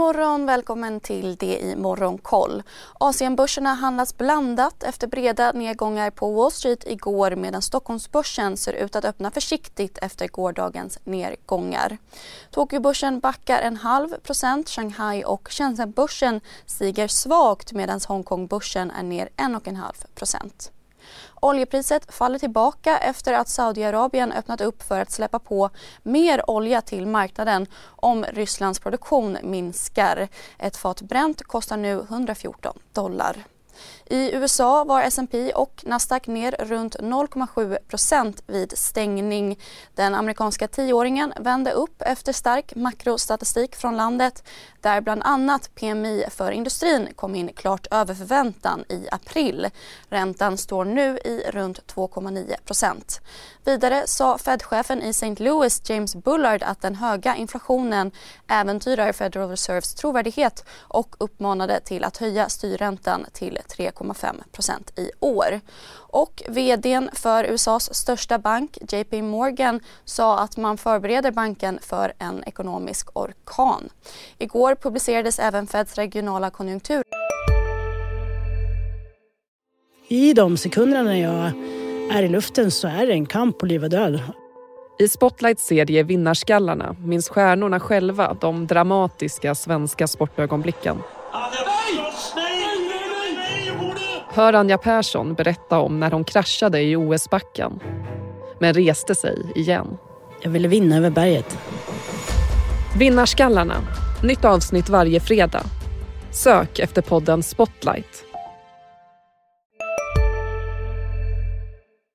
morgon, välkommen till det i Morgonkoll. Asienbörserna handlas blandat efter breda nedgångar på Wall Street igår medan Stockholmsbörsen ser ut att öppna försiktigt efter gårdagens nedgångar. Tokyobörsen backar en halv procent, Shanghai och Shenzhenbörsen stiger svagt medan Hongkongbörsen är ner en och en halv procent. Oljepriset faller tillbaka efter att Saudiarabien öppnat upp för att släppa på mer olja till marknaden om Rysslands produktion minskar. Ett fat bränt kostar nu 114 dollar. I USA var S&P och Nasdaq ner runt 0,7% vid stängning. Den amerikanska tioåringen vände upp efter stark makrostatistik från landet där bland annat PMI för industrin kom in klart över förväntan i april. Räntan står nu i runt 2,9% Vidare sa Fed-chefen i St. Louis, James Bullard, att den höga inflationen äventyrar Federal Reserves trovärdighet och uppmanade till att höja styrräntan till 3,5% i år. Och vdn för USAs största bank, JP Morgan, sa att man förbereder banken för en ekonomisk orkan. Igår publicerades även Feds regionala konjunktur. I de sekunderna när jag är i luften så är det en kamp på liv och död. I Spotlights serie Vinnarskallarna minns stjärnorna själva de dramatiska svenska sportögonblicken. Hör Anja Persson berätta om när hon kraschade i OS-backen men reste sig igen. Jag ville vinna över berget. Vinnarskallarna. Nytt avsnitt varje fredag. Sök efter podden Spotlight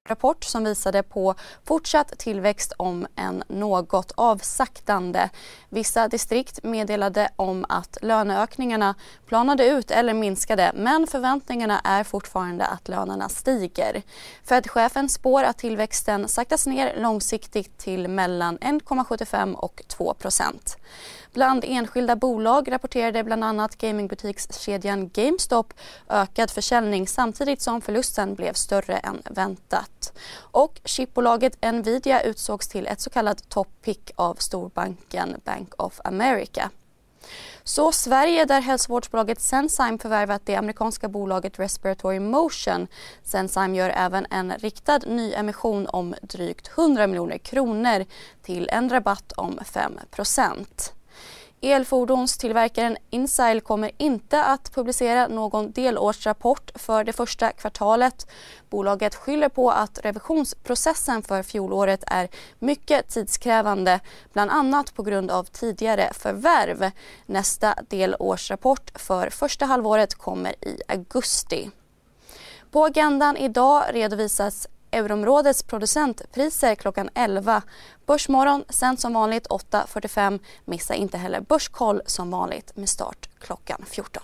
rapport som visade på fortsatt tillväxt om en något avsaktande. Vissa distrikt meddelade om att löneökningarna planade ut eller minskade men förväntningarna är fortfarande att lönerna stiger. Fed-chefen spår att tillväxten saktas ner långsiktigt till mellan 1,75 och 2 procent. Bland enskilda bolag rapporterade bland annat gamingbutikskedjan GameStop ökad försäljning samtidigt som förlusten blev större än väntat. Och chipbolaget Nvidia utsågs till ett så kallat top-pick av storbanken Bank of America. Så Sverige där hälsovårdsbolaget Sensime förvärvat det amerikanska bolaget Respiratory Motion. Sensime gör även en riktad nyemission om drygt 100 miljoner kronor till en rabatt om 5 Elfordonstillverkaren Insail kommer inte att publicera någon delårsrapport för det första kvartalet. Bolaget skyller på att revisionsprocessen för fjolåret är mycket tidskrävande, bland annat på grund av tidigare förvärv. Nästa delårsrapport för första halvåret kommer i augusti. På agendan idag redovisas euroområdets producentpriser klockan 11. Börsmorgon sen som vanligt 8.45. Missa inte heller Börskoll som vanligt med start klockan 14.